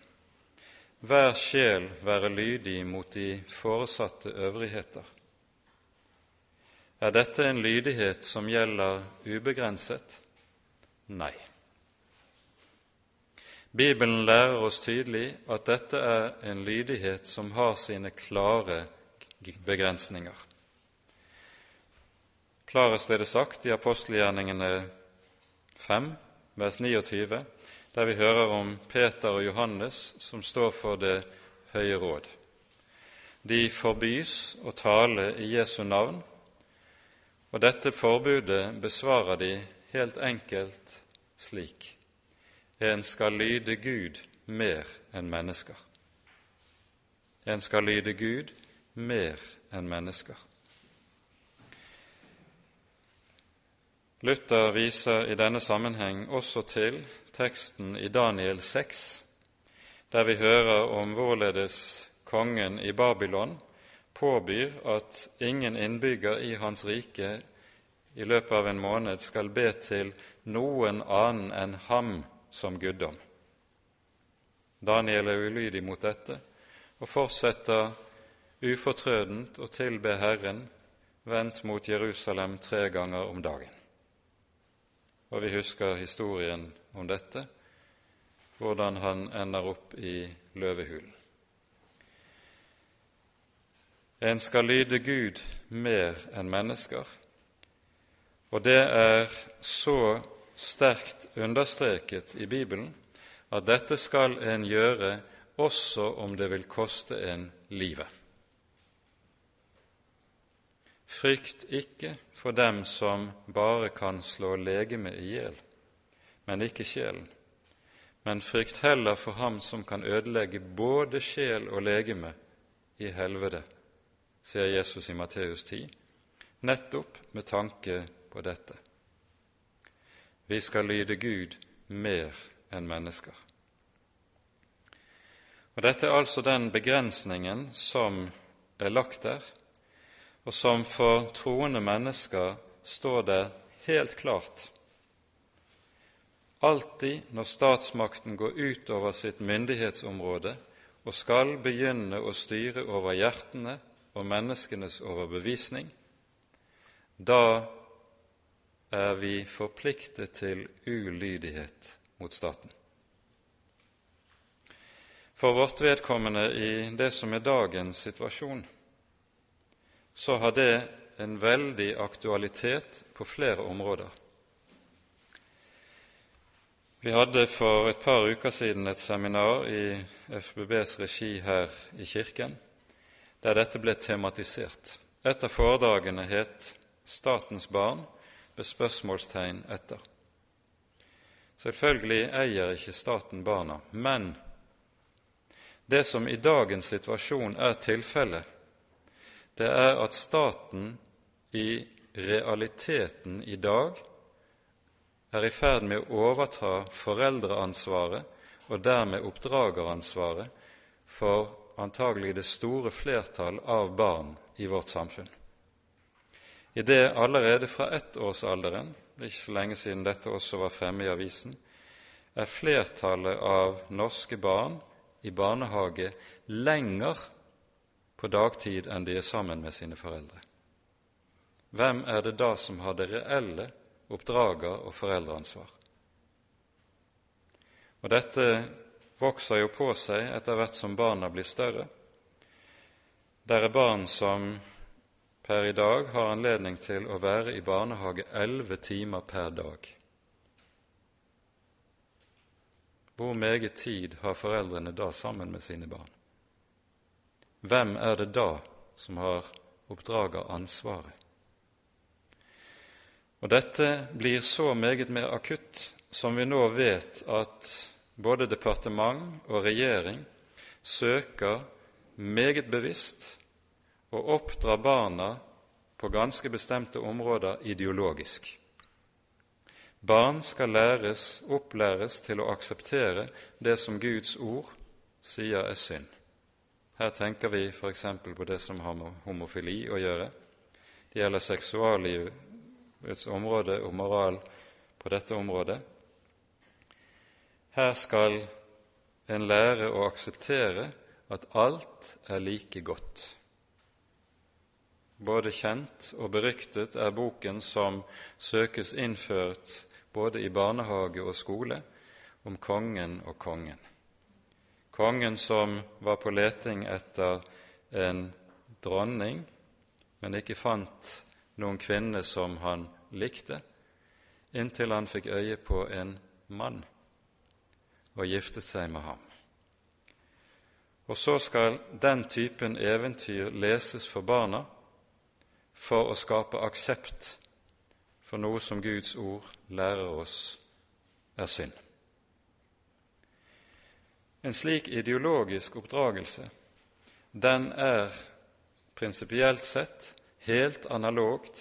hver sjel være lydig mot de foresatte øvrigheter, er dette en lydighet som gjelder ubegrenset? Nei. Bibelen lærer oss tydelig at dette er en lydighet som har sine klare begrensninger. Klarest er det sagt i apostelgjerningene 5, vers 29, der vi hører om Peter og Johannes som står for Det høye råd. De forbys å tale i Jesu navn, og dette forbudet besvarer de helt enkelt slik:" En skal lyde Gud mer enn mennesker. En skal lyde Gud mer enn mennesker. Luther viser i denne sammenheng også til teksten i Daniel 6, der vi hører om hvorledes kongen i Babylon påbyr at ingen innbygger i hans rike i løpet av en måned skal be til noen annen enn ham som guddom. Daniel er ulydig mot dette og fortsetter ufortrødent å tilbe Herren vendt mot Jerusalem tre ganger om dagen. Og vi husker historien om dette, hvordan han ender opp i løvehulen. En skal lyde Gud mer enn mennesker, og det er så sterkt understreket i Bibelen at dette skal en gjøre også om det vil koste en livet. Frykt ikke for dem som bare kan slå legemet i hjel, men ikke sjelen. Men frykt heller for ham som kan ødelegge både sjel og legeme i helvete, sier Jesus i Matteus 10, nettopp med tanke på dette. Vi skal lyde Gud mer enn mennesker. Og Dette er altså den begrensningen som er lagt der, og som for troende mennesker står det helt klart. Alltid når statsmakten går utover sitt myndighetsområde og skal begynne å styre over hjertene og menneskenes overbevisning, da er vi forpliktet til ulydighet mot staten. For vårt vedkommende i det som er dagens situasjon, så har det en veldig aktualitet på flere områder. Vi hadde for et par uker siden et seminar i FBBs regi her i kirken, der dette ble tematisert. Et av foredragene het 'Statens barn?' med spørsmålstegn etter. Selvfølgelig eier ikke staten barna, men det som i dagens situasjon er tilfellet, det er at staten i realiteten i dag er i ferd med å overta foreldreansvaret og dermed oppdrageransvaret for antagelig det store flertall av barn i vårt samfunn. I det allerede fra ettårsalderen, det er ikke så lenge siden dette også var fremme i avisen, er flertallet av norske barn i barnehage lenger på dagtid enn de er sammen med sine foreldre. Hvem er det da som har det reelle oppdrager- og foreldreansvar? Og Dette vokser jo på seg etter hvert som barna blir større. Der er barn som per i dag har anledning til å være i barnehage elleve timer per dag. Hvor meget tid har foreldrene da sammen med sine barn? Hvem er det da som har oppdrageransvaret? Og Dette blir så meget mer akutt som vi nå vet at både departement og regjering søker meget bevisst å oppdra barna på ganske bestemte områder ideologisk. Barn skal læres, opplæres til å akseptere det som Guds ord sier er synd. Her tenker vi f.eks. på det som har med homofili å gjøre. Det gjelder seksuallivets område og moral på dette området. Her skal en lære å akseptere at alt er like godt. Både kjent og beryktet er boken som søkes innført både i barnehage og skole, om kongen og kongen. Kongen som var på leting etter en dronning, men ikke fant noen kvinne som han likte, inntil han fikk øye på en mann og giftet seg med ham. Og så skal den typen eventyr leses for barna for å skape aksept for noe som Guds ord lærer oss er synd. En slik ideologisk oppdragelse den er prinsipielt sett helt analogt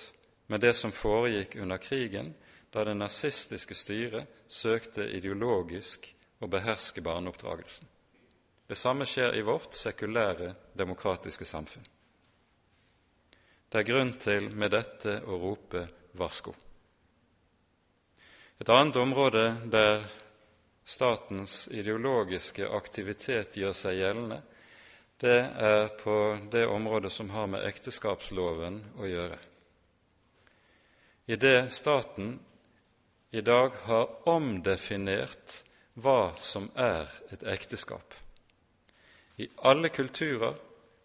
med det som foregikk under krigen, da det nazistiske styret søkte ideologisk å beherske barneoppdragelsen. Det samme skjer i vårt sekulære, demokratiske samfunn. Det er grunn til med dette å rope varsko. Et annet område der statens ideologiske aktivitet gjør seg gjeldende, det er på det området som har med ekteskapsloven å gjøre. I det staten i dag har omdefinert hva som er et ekteskap. I alle kulturer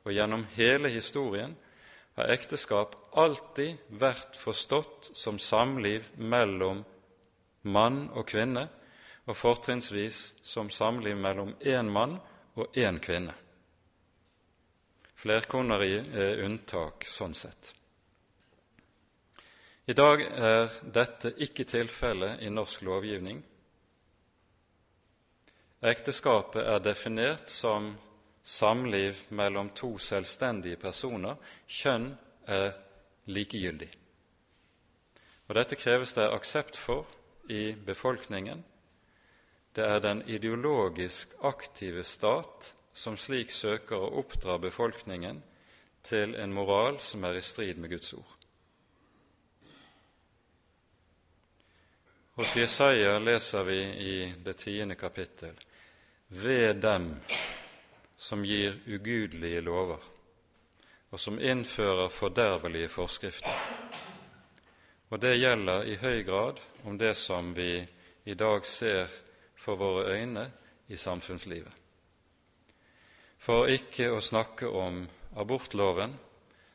og gjennom hele historien har ekteskap alltid vært forstått som samliv mellom mann og kvinne, og fortrinnsvis som samliv mellom én mann og én kvinne. Flerkoneri er unntak sånn sett. I dag er dette ikke tilfellet i norsk lovgivning. Ekteskapet er definert som samliv mellom to selvstendige personer. Kjønn er likegyldig. Og Dette kreves det aksept for i befolkningen. Det er den ideologisk aktive stat som slik søker å oppdra befolkningen til en moral som er i strid med Guds ord. Hos Jesaja leser vi i det tiende kapittel ved dem som gir ugudelige lover, og som innfører fordervelige forskrifter. Og det gjelder i høy grad om det som vi i dag ser for våre øyne i samfunnslivet. For ikke å snakke om abortloven,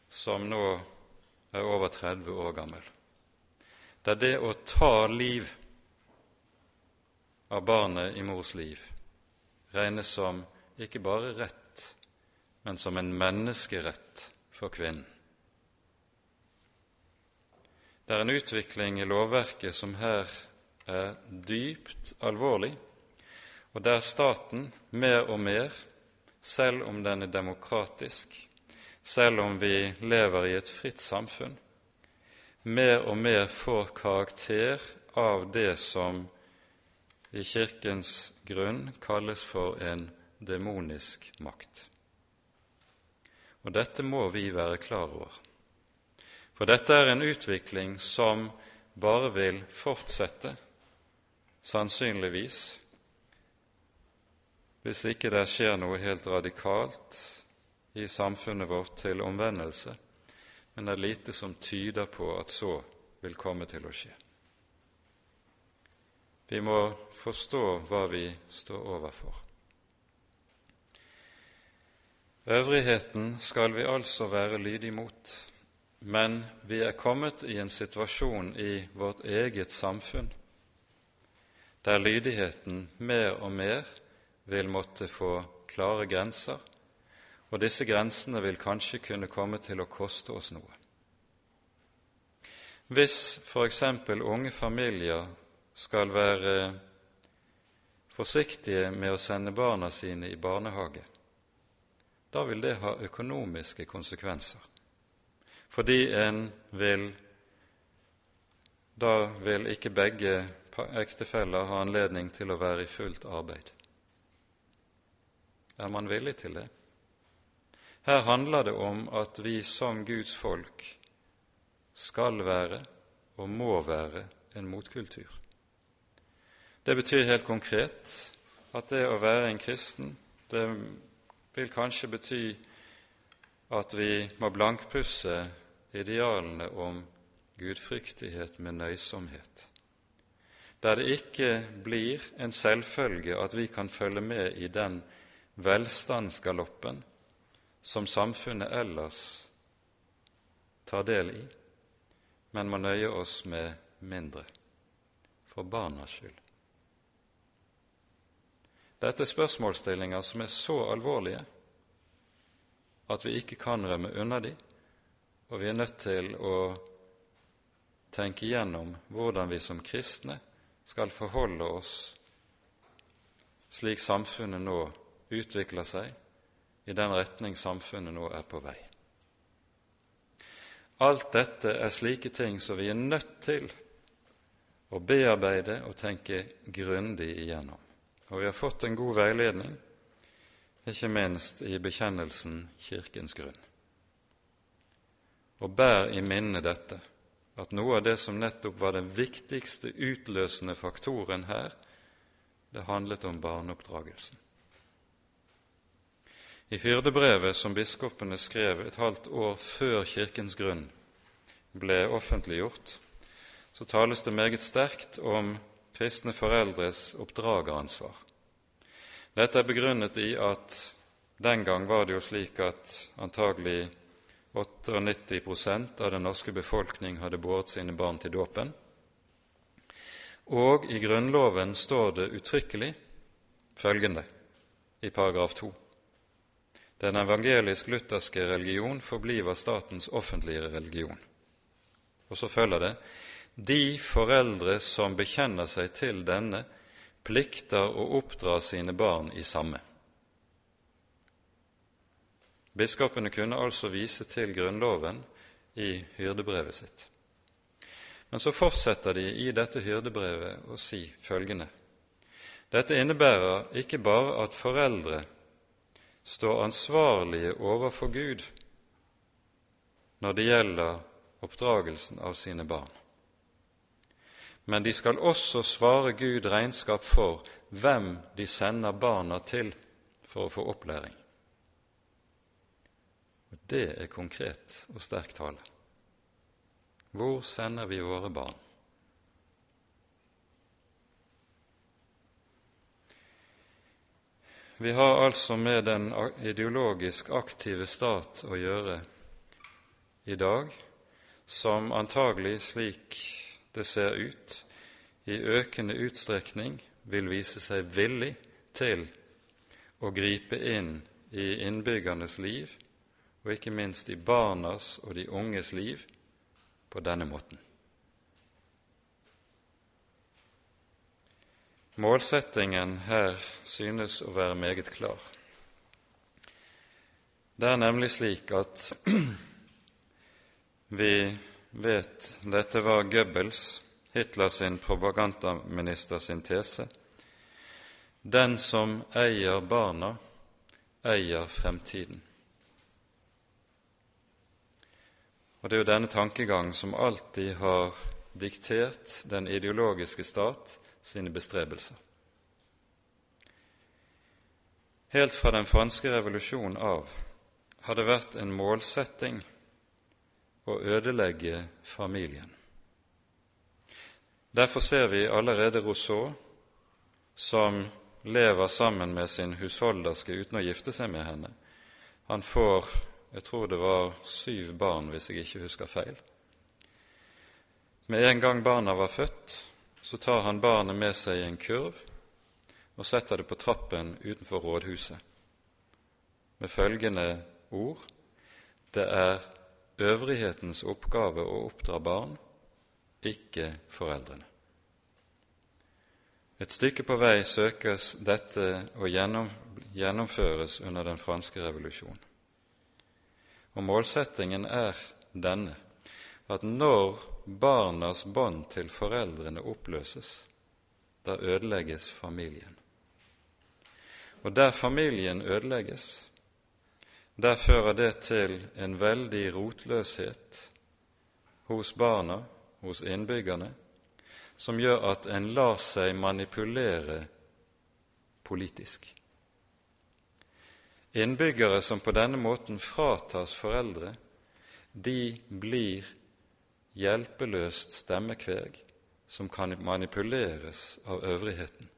som nå er over 30 år gammel. Det er det å ta liv av barnet i mors liv regnes som ikke bare rett, men som en menneskerett for kvinnen. Det er en utvikling i lovverket som her er dypt alvorlig, og der staten mer og mer, selv om den er demokratisk, selv om vi lever i et fritt samfunn, mer og mer får karakter av det som i Kirkens grunn kalles for en demonisk makt. Og dette må vi være klar over. For dette er en utvikling som bare vil fortsette, sannsynligvis, hvis ikke det skjer noe helt radikalt i samfunnet vårt til omvendelse, men det er lite som tyder på at så vil komme til å skje. Vi må forstå hva vi står overfor. Øvrigheten skal vi altså være lydige mot, men vi er kommet i en situasjon i vårt eget samfunn der lydigheten mer og mer vil måtte få klare grenser, og disse grensene vil kanskje kunne komme til å koste oss noe. Hvis f.eks. unge familier skal være forsiktige med å sende barna sine i barnehage, da vil det ha økonomiske konsekvenser fordi en vil Da vil ikke begge ektefeller ha anledning til å være i fullt arbeid. Er man villig til det? Her handler det om at vi som Guds folk skal være og må være en motkultur. Det betyr helt konkret at det å være en kristen, det vil kanskje bety at vi må blankpusse idealene om gudfryktighet med nøysomhet, der det ikke blir en selvfølge at vi kan følge med i den velstandsgaloppen som samfunnet ellers tar del i, men må nøye oss med mindre, for barnas skyld. Dette er spørsmålsstillinger som er så alvorlige at vi ikke kan rømme unna dem, og vi er nødt til å tenke igjennom hvordan vi som kristne skal forholde oss slik samfunnet nå utvikler seg, i den retning samfunnet nå er på vei. Alt dette er slike ting som vi er nødt til å bearbeide og tenke grundig igjennom. Og vi har fått en god veiledning, ikke minst i bekjennelsen Kirkens grunn. Og bær i minne dette, at noe av det som nettopp var den viktigste utløsende faktoren her, det handlet om barneoppdragelsen. I hyrdebrevet som biskopene skrev et halvt år før Kirkens grunn ble offentliggjort, så tales det meget sterkt om kristne foreldres oppdrageransvar. Dette er begrunnet i at den gang var det jo slik at antagelig 98% av den norske befolkning hadde båret sine barn til dåpen. Og i Grunnloven står det uttrykkelig følgende i paragraf 2. Den evangelisk-lutherske religion forbliver statens offentlige religion. Og så følger det de foreldre som bekjenner seg til denne, plikter å oppdra sine barn i samme. Biskopene kunne altså vise til Grunnloven i hyrdebrevet sitt. Men så fortsetter de i dette hyrdebrevet å si følgende.: Dette innebærer ikke bare at foreldre står ansvarlige overfor Gud når det gjelder oppdragelsen av sine barn. Men de skal også svare Gud regnskap for hvem de sender barna til for å få opplæring. Og Det er konkret og sterk tale. Hvor sender vi våre barn? Vi har altså med den ideologisk aktive stat å gjøre i dag, som antagelig, slik det ser ut, i økende utstrekning vil vise seg villig til å gripe inn i innbyggernes liv, og ikke minst i barnas og de unges liv, på denne måten. Målsettingen her synes å være meget klar. Det er nemlig slik at <clears throat> vi vet dette var Goebbels, Hitler sin propagandaminister sin tese. Den som eier barna, eier fremtiden. Og Det er jo denne tankegang som alltid har diktert den ideologiske stat sine bestrebelser. Helt fra den franske revolusjon av har det vært en målsetting å ødelegge familien. Derfor ser vi allerede Rousseau, som lever sammen med sin husholderske uten å gifte seg med henne. Han får jeg tror det var syv barn, hvis jeg ikke husker feil. Med en gang barna var født, så tar han barnet med seg i en kurv og setter det på trappen utenfor rådhuset med følgende ord det er øvrighetens oppgave å oppdra barn, ikke foreldrene. Et stykke på vei søkes dette å gjennomføres under den franske revolusjon. Og målsettingen er denne at når barnas bånd til foreldrene oppløses, da ødelegges familien. Og der familien ødelegges, der fører det til en veldig rotløshet hos barna, hos innbyggerne, som gjør at en lar seg manipulere politisk. Innbyggere som på denne måten fratas foreldre, de blir hjelpeløst stemmekveg som kan manipuleres av øvrigheten.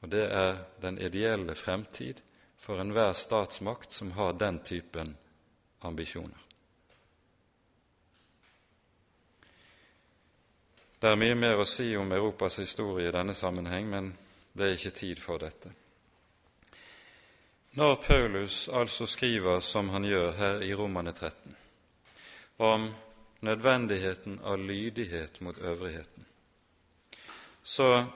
Og det er den ideelle fremtid for enhver statsmakt som har den typen ambisjoner. Det er mye mer å si om Europas historie i denne sammenheng, men det er ikke tid for dette. Når Paulus altså skriver som han gjør her i Romane 13, om nødvendigheten av lydighet mot øvrigheten, så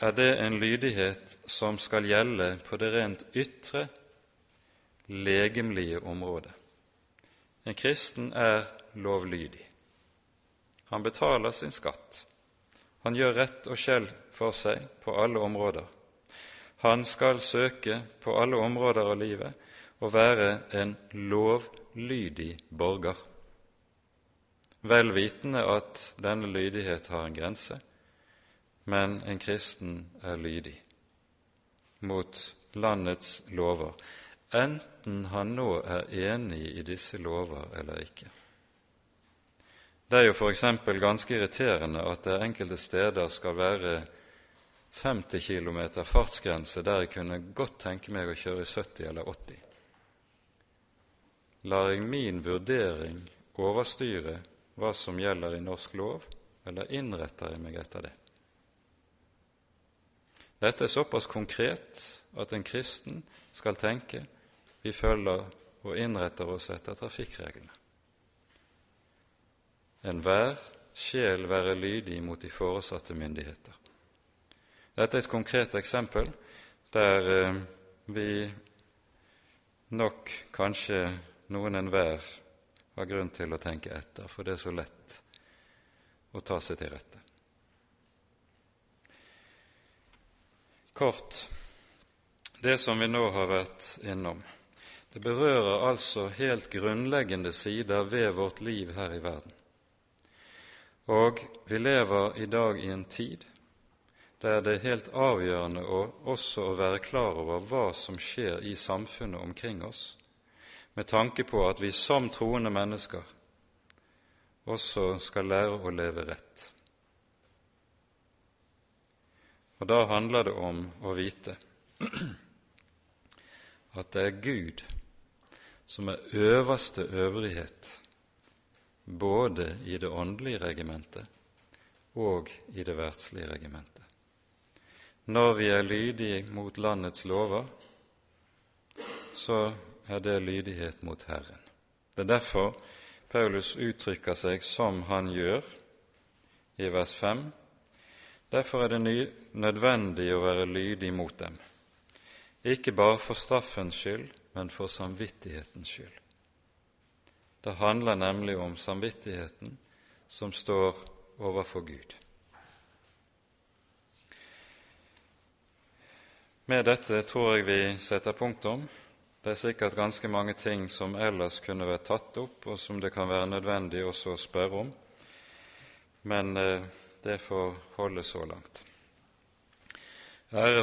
er det en lydighet som skal gjelde på det rent ytre, legemlige området. En kristen er lovlydig. Han betaler sin skatt. Han gjør rett og skjell for seg på alle områder. Han skal søke på alle områder av livet å være en lovlydig borger, vel vitende at denne lydighet har en grense, men en kristen er lydig mot landets lover, enten han nå er enig i disse lover eller ikke. Det er jo f.eks. ganske irriterende at det enkelte steder skal være 50 km fartsgrense der jeg kunne godt tenke meg å kjøre i 70 eller 80. Lar jeg min vurdering overstyre hva som gjelder i norsk lov, eller innretter jeg meg etter det? Dette er såpass konkret at en kristen skal tenke vi følger og innretter oss etter trafikkreglene. Enhver sjel være lydig mot de foresatte myndigheter. Dette er et konkret eksempel der eh, vi nok kanskje noen enhver har grunn til å tenke etter, for det er så lett å ta seg til rette. Kort det som vi nå har vært innom, det berører altså helt grunnleggende sider ved vårt liv her i verden. Og vi lever i dag i en tid der det er helt avgjørende å, også å være klar over hva som skjer i samfunnet omkring oss, med tanke på at vi som troende mennesker også skal lære å leve rett. Og da handler det om å vite at det er Gud som er øverste øvrighet både i det åndelige regimentet og i det verdslige regimentet. Når vi er lydige mot landets lover, så er det lydighet mot Herren. Det er derfor Paulus uttrykker seg som han gjør i vers 5. Derfor er det nødvendig å være lydig mot dem, ikke bare for straffens skyld, men for samvittighetens skyld. Det handler nemlig om samvittigheten som står overfor Gud. Med dette tror jeg vi setter punktum. Det er sikkert ganske mange ting som ellers kunne vært tatt opp, og som det kan være nødvendig også å spørre om, men eh, det får holde så langt. Ære